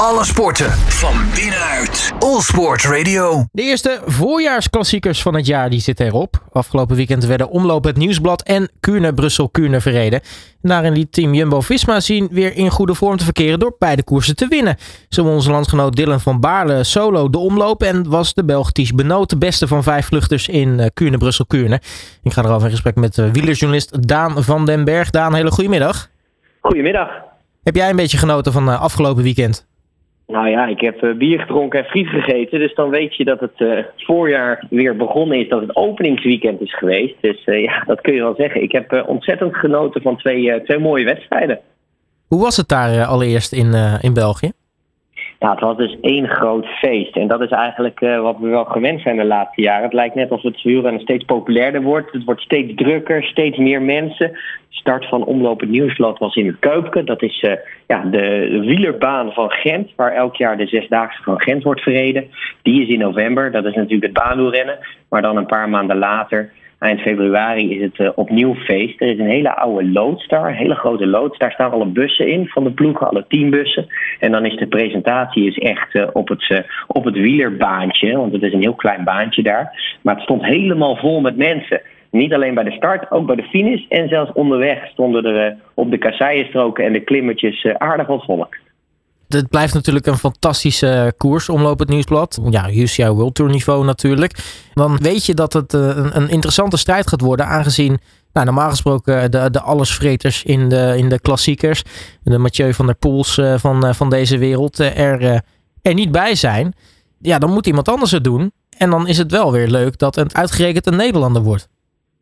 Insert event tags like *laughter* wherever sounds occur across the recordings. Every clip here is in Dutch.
Alle sporten van binnenuit. All Sport Radio. De eerste voorjaarsklassiekers van het jaar die zitten erop. Afgelopen weekend werden Omloop het Nieuwsblad en Kuurne-Brussel-Kuurne verreden. En daarin liet team Jumbo-Visma zien weer in goede vorm te verkeren door beide koersen te winnen. Zo won onze landgenoot Dylan van Baarle solo de omloop en was de Belg Ties Benoot de beste van vijf vluchters in eh, Kuurne-Brussel-Kuurne. Ik ga erover in gesprek met uh, wielerjournalist Daan van den Berg. Daan, hele goedemiddag. Goedemiddag. Heb jij een beetje genoten van uh, afgelopen weekend? Nou ja, ik heb bier gedronken en friet gegeten. Dus dan weet je dat het uh, voorjaar weer begonnen is. Dat het openingsweekend is geweest. Dus uh, ja, dat kun je wel zeggen. Ik heb ontzettend genoten van twee, twee mooie wedstrijden. Hoe was het daar allereerst in, in België? Nou, het was dus één groot feest. En dat is eigenlijk uh, wat we wel gewend zijn de laatste jaren. Het lijkt net alsof het wielrennen steeds populairder wordt. Het wordt steeds drukker, steeds meer mensen. De start van Omloop het Nieuwsblad was in Keupke. Dat is uh, ja, de wielerbaan van Gent, waar elk jaar de Zesdaagse van Gent wordt verreden. Die is in november, dat is natuurlijk het baanwielrennen. Maar dan een paar maanden later Eind februari is het uh, opnieuw feest. Er is een hele oude loods daar, een hele grote loods. Daar staan alle bussen in van de ploegen, alle teambussen. En dan is de presentatie is echt uh, op, het, uh, op het wielerbaantje, want het is een heel klein baantje daar. Maar het stond helemaal vol met mensen. Niet alleen bij de start, ook bij de finish. En zelfs onderweg stonden er op de kasseienstroken en de klimmetjes aardig wat volk. Het blijft natuurlijk een fantastische koers, omloop het nieuwsblad. Ja, UCI World Tour niveau natuurlijk. Dan weet je dat het een, een interessante strijd gaat worden, aangezien nou, normaal gesproken de, de allesvreters in de, in de klassiekers, de Mathieu van der Poels van, van deze wereld, er, er niet bij zijn. Ja, dan moet iemand anders het doen. En dan is het wel weer leuk dat het uitgerekend een Nederlander wordt.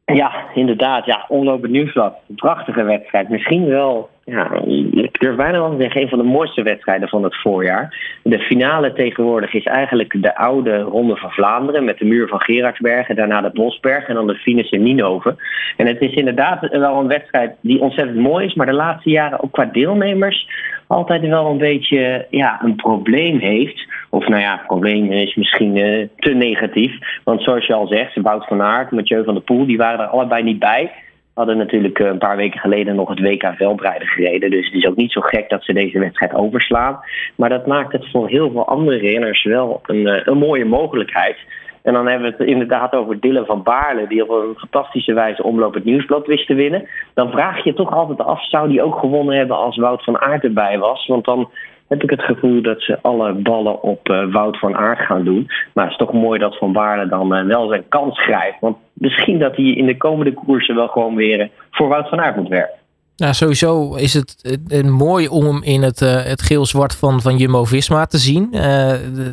Ja, inderdaad. Ja, omloop het nieuwsblad. Prachtige wedstrijd. Misschien wel ja, ik durf bijna wel te zeggen, een van de mooiste wedstrijden van het voorjaar. De finale tegenwoordig is eigenlijk de oude Ronde van Vlaanderen met de muur van Gerardsbergen, daarna de Bosberg en dan de finish in Ninove. En het is inderdaad wel een wedstrijd die ontzettend mooi is, maar de laatste jaren ook qua deelnemers altijd wel een beetje ja, een probleem heeft. Of nou ja, probleem is misschien uh, te negatief. Want zoals je al zegt, Wout van Aert, Mathieu van der Poel, die waren er allebei niet bij hadden natuurlijk eh, een paar weken geleden nog het WK veldrijden gereden. Dus het is ook niet zo gek dat ze deze wedstrijd overslaan. Maar dat maakt het voor heel veel andere renners wel een, eh, een mooie mogelijkheid. En dan hebben we het inderdaad over Dylan van Baarle, die op een fantastische wijze omloop het nieuwsblad wist te winnen. Dan vraag je toch altijd af, zou die ook gewonnen hebben als Wout van Aert erbij was? Want dan heb ik het gevoel dat ze alle ballen op uh, Wout van Aert gaan doen. Maar het is toch mooi dat Van Baarle dan uh, wel zijn kans schrijft. Want misschien dat hij in de komende koersen wel gewoon weer uh, voor Wout van Aert moet werken. Nou, sowieso is het, het mooi om hem in het, het geel-zwart van, van Jumbo-Visma te zien.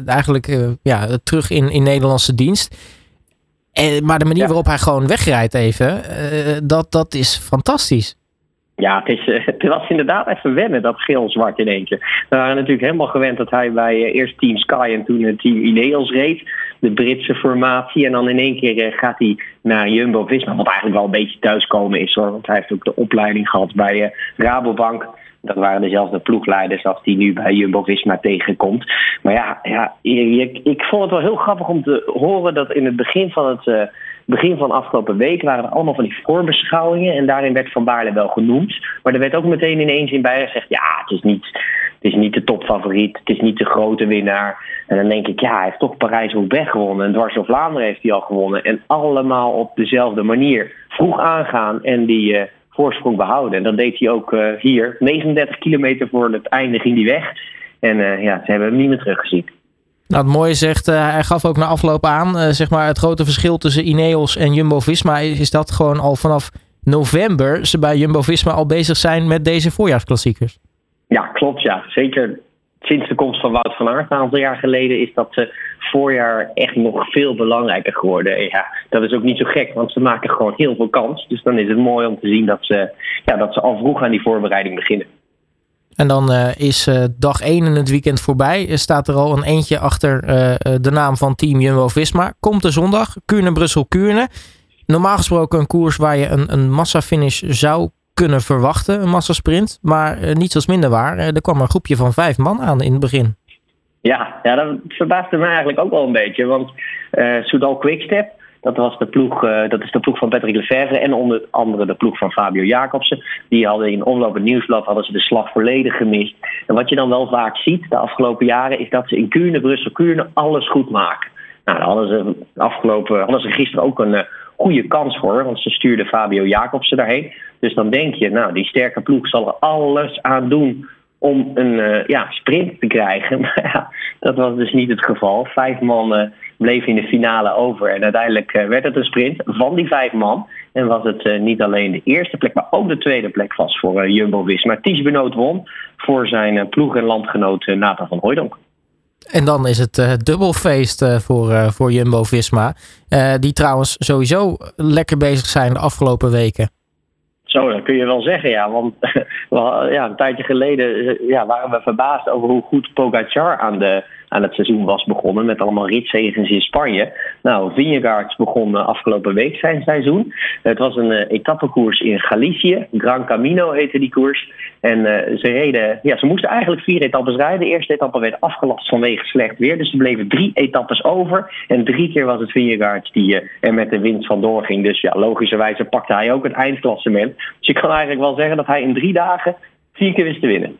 eigenlijk ja, terug in, in Nederlandse dienst. En, maar de manier ja. waarop hij gewoon wegrijdt even, dat, dat is fantastisch. Ja, het, is, uh, het was inderdaad even wennen, dat geel-zwart in eentje. We waren natuurlijk helemaal gewend dat hij bij uh, eerst Team Sky en toen uh, Team Ineos reed. De Britse formatie. En dan in één keer gaat hij naar Jumbo-Visma. Wat eigenlijk wel een beetje thuiskomen is hoor. Want hij heeft ook de opleiding gehad bij Rabobank. Dat waren dezelfde ploegleiders als die nu bij Jumbo-Visma tegenkomt. Maar ja, ja ik, ik vond het wel heel grappig om te horen dat in het begin van het begin van afgelopen week waren er allemaal van die voorbeschouwingen. En daarin werd Van Baarle wel genoemd. Maar er werd ook meteen ineens in bij gezegd: ja, het is niet. Het is niet de topfavoriet, het is niet de grote winnaar. En dan denk ik, ja, hij heeft toch Parijs-Roubaix gewonnen. En dwars door Vlaanderen heeft hij al gewonnen. En allemaal op dezelfde manier. Vroeg aangaan en die uh, voorsprong behouden. En dat deed hij ook uh, hier. 39 kilometer voor het einde ging hij weg. En uh, ja, ze hebben hem niet meer teruggezien. Nou, het mooie zegt, uh, hij gaf ook na afloop aan, uh, zeg maar, het grote verschil tussen Ineos en Jumbo-Visma is, is, dat gewoon al vanaf november ze bij Jumbo-Visma al bezig zijn met deze voorjaarsklassiekers. Ja, klopt, ja. Zeker sinds de komst van Wout van Aert een aantal jaar geleden is dat uh, voorjaar echt nog veel belangrijker geworden. En ja, dat is ook niet zo gek, want ze maken gewoon heel veel kans. Dus dan is het mooi om te zien dat ze, ja, dat ze al vroeg aan die voorbereiding beginnen. En dan uh, is uh, dag 1 in het weekend voorbij. Er staat er al een eentje achter uh, de naam van team Jumbo-Visma. Komt de zondag, Kuurne-Brussel-Kuurne. Normaal gesproken een koers waar je een, een massafinish zou kunnen verwachten. Een massasprint. Maar niets als minder waar. er kwam een groepje van vijf man aan in het begin. Ja, ja dat verbaasde me eigenlijk ook wel een beetje. Want Soudal Quickstep Dat, was de ploeg, dat is de ploeg van Patrick Lefevre en onder andere de ploeg van Fabio Jacobsen. Die hadden in omloop het nieuwsblad hadden ze de slag volledig gemist. En wat je dan wel vaak ziet de afgelopen jaren is dat ze in Kuurne, Brussel, Kuurne alles goed maken. Nou, daar hadden ze, afgelopen, hadden gisteren ook een goede kans voor, want ze stuurden Fabio Jacobsen daarheen. Dus dan denk je, nou, die sterke ploeg zal er alles aan doen om een uh, ja, sprint te krijgen. *laughs* Maar ja, dat was dus niet het geval. Vijf man bleven in de finale over. En uiteindelijk uh, werd het een sprint van die vijf man. En was het niet alleen de eerste plek, maar ook de tweede plek was voor Jumbo-Visma. Ties Benoot won voor zijn ploeg- en landgenoot Nathan van Hooydonk. En dan is het uh, dubbelfeest uh, voor, uh, voor Jumbo-Visma. die trouwens sowieso lekker bezig zijn de afgelopen weken. Zo, dat kun je wel zeggen, ja. Want *laughs* ja, een tijdje geleden ja, waren we verbaasd over hoe goed Pogacar aan de aan het seizoen was begonnen. Met allemaal ritzegens in Spanje. Nou, Vingegaard begon afgelopen week zijn seizoen. Het was een uh, etappekoers in Galicië. Gran Camino heette die koers. En uh, ze reden, ja, ze moesten eigenlijk vier etappes rijden. De eerste etappe werd afgelast vanwege slecht weer. Dus er bleven drie etappes over. En drie keer was het Vingegaard die er met de winst vandoor ging. Dus ja, logischerwijze pakte hij ook het eindklassement. Dus je kan eigenlijk wel zeggen dat hij in drie dagen vier keer wist te winnen.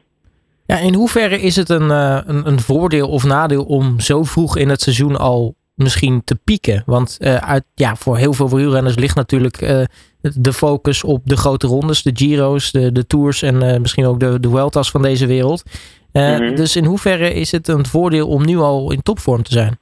Ja, in hoeverre is het een, een, een, voordeel of nadeel om zo vroeg in het seizoen al misschien te pieken? Want uh, uit, ja, voor heel veel wielrenners ligt natuurlijk uh, de focus op de grote rondes, de Giro's, de, de Tours en misschien ook de, de Vueltas van deze wereld. Mm -hmm. Dus in hoeverre is het een voordeel om nu al in topvorm te zijn?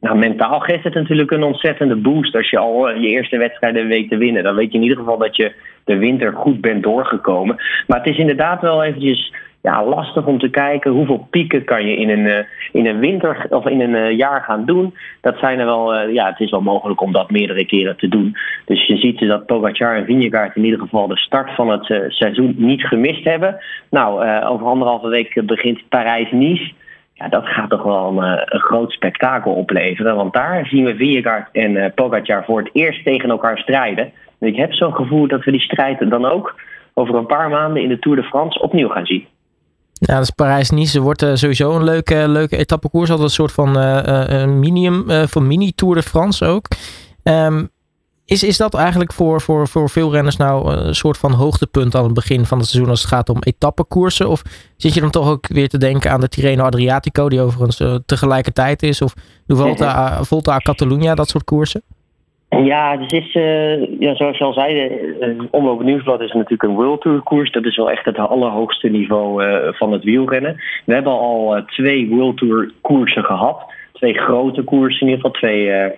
Nou, mentaal geeft het natuurlijk een ontzettende boost als je al je eerste wedstrijden weet te winnen. Dan weet je in ieder geval dat je de winter goed bent doorgekomen. Maar het is inderdaad wel eventjes ja, lastig om te kijken hoeveel pieken kan je in een, uh, in een winter of in een uh, jaar gaan doen. Dat zijn er wel, uh, ja, het is wel mogelijk om dat meerdere keren te doen. Dus je ziet dat Pogacar en Vingegaard in ieder geval de start van het seizoen niet gemist hebben. Nou, over anderhalve week begint Parijs-Nice. Ja, dat gaat toch wel een, groot spektakel opleveren. Want daar zien we Vingegaard en Pogacar voor het eerst tegen elkaar strijden. En ik heb zo'n gevoel dat we die strijd dan ook over een paar maanden in de Tour de France opnieuw gaan zien. Ja, dat is Parijs-Nice. wordt uh, sowieso een leuke, leuke etappekoers. Altijd een soort van uh, van mini-Tour de France ook. Um, is, is dat eigenlijk voor, voor, voor veel renners nou een soort van hoogtepunt aan het begin van het seizoen als het gaat om etappekoersen? Of zit je dan toch ook weer te denken aan de Tirreno Adriatico, die overigens uh, tegelijkertijd is? Of de Volta, *laughs* Volta Catalunya, dat soort koersen? Ja, dus is, uh, ja, zoals je al zei, uh, Omloop Nieuwsblad is natuurlijk een World Tour koers. Dat is wel echt het allerhoogste niveau van het wielrennen. We hebben al twee World Tour koersen gehad. Twee grote koersen in ieder geval. Twee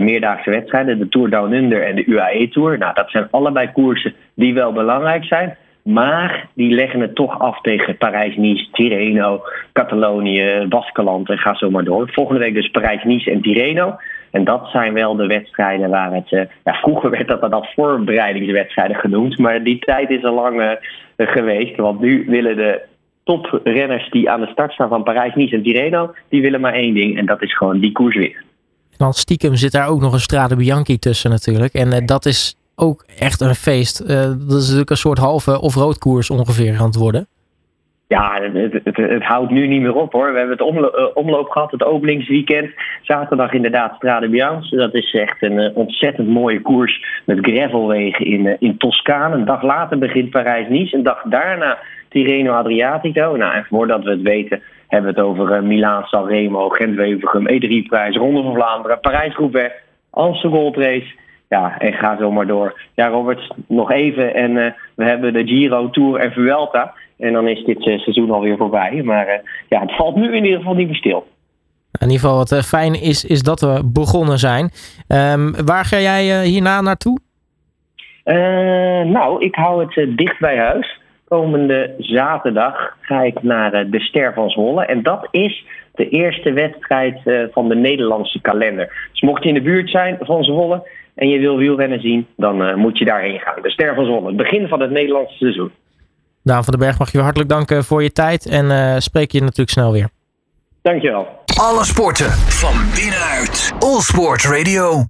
meerdaagse wedstrijden. De Tour Down Under en de UAE Tour. Nou, dat zijn allebei koersen die wel belangrijk zijn. Maar die leggen het toch af tegen Parijs-Nice, Tirreno, Catalonië, Baskeland en ga zo maar door. Volgende week dus Parijs-Nice en Tirreno. En dat zijn wel de wedstrijden waar het. Uh, ja, vroeger werd dat dan voorbereidingswedstrijden genoemd. Maar die tijd is al lang uh, geweest. Want nu willen de toprenners die aan de start staan van Parijs-Nice en Tirreno. die willen maar één ding. En dat is gewoon die koers winnen. Dan stiekem zit daar ook nog een Strade Bianchi tussen natuurlijk. En uh, dat is ook echt een feest. dat is natuurlijk een soort halve off-road koers ongeveer aan het worden. Ja, het, het, het, houdt nu niet meer op hoor. We hebben het omlo omloop gehad, het openingsweekend. Zaterdag inderdaad Strade Bianche. Dat is echt een uh, ontzettend mooie koers met gravelwegen in, uh, in Toscane. Een dag later begint Parijs-Nice. Een dag daarna Tirreno Adriatico. Nou, en voordat we het weten hebben we het over Milaan, Sanremo, Gent-Wevelgem, E3-prijs, Ronde van Vlaanderen, Parijs-Roubaix, Amsterdam Gold Race. Ja, en ga zo maar door. Ja, Robert, nog even. En we hebben de Giro, Tour en Vuelta. En dan is dit seizoen alweer voorbij. Maar ja, het valt nu in ieder geval niet meer stil. In ieder geval wat fijn is, is dat we begonnen zijn. Um, waar ga jij hierna naartoe? Uh, nou, ik hou het uh, dicht bij huis. Komende zaterdag ga ik naar uh, de Ster van Zwolle. En dat is de eerste wedstrijd van de Nederlandse kalender. Dus mocht je in de buurt zijn van Zwolle en je wil wielrennen zien, dan moet je daarheen gaan. De Ster van Zwolle, het begin van het Nederlandse seizoen. Daan van den Berg mag je hartelijk danken voor je tijd en spreek je natuurlijk snel weer. Dankjewel. Alle sporten van binnenuit. All Sport Radio.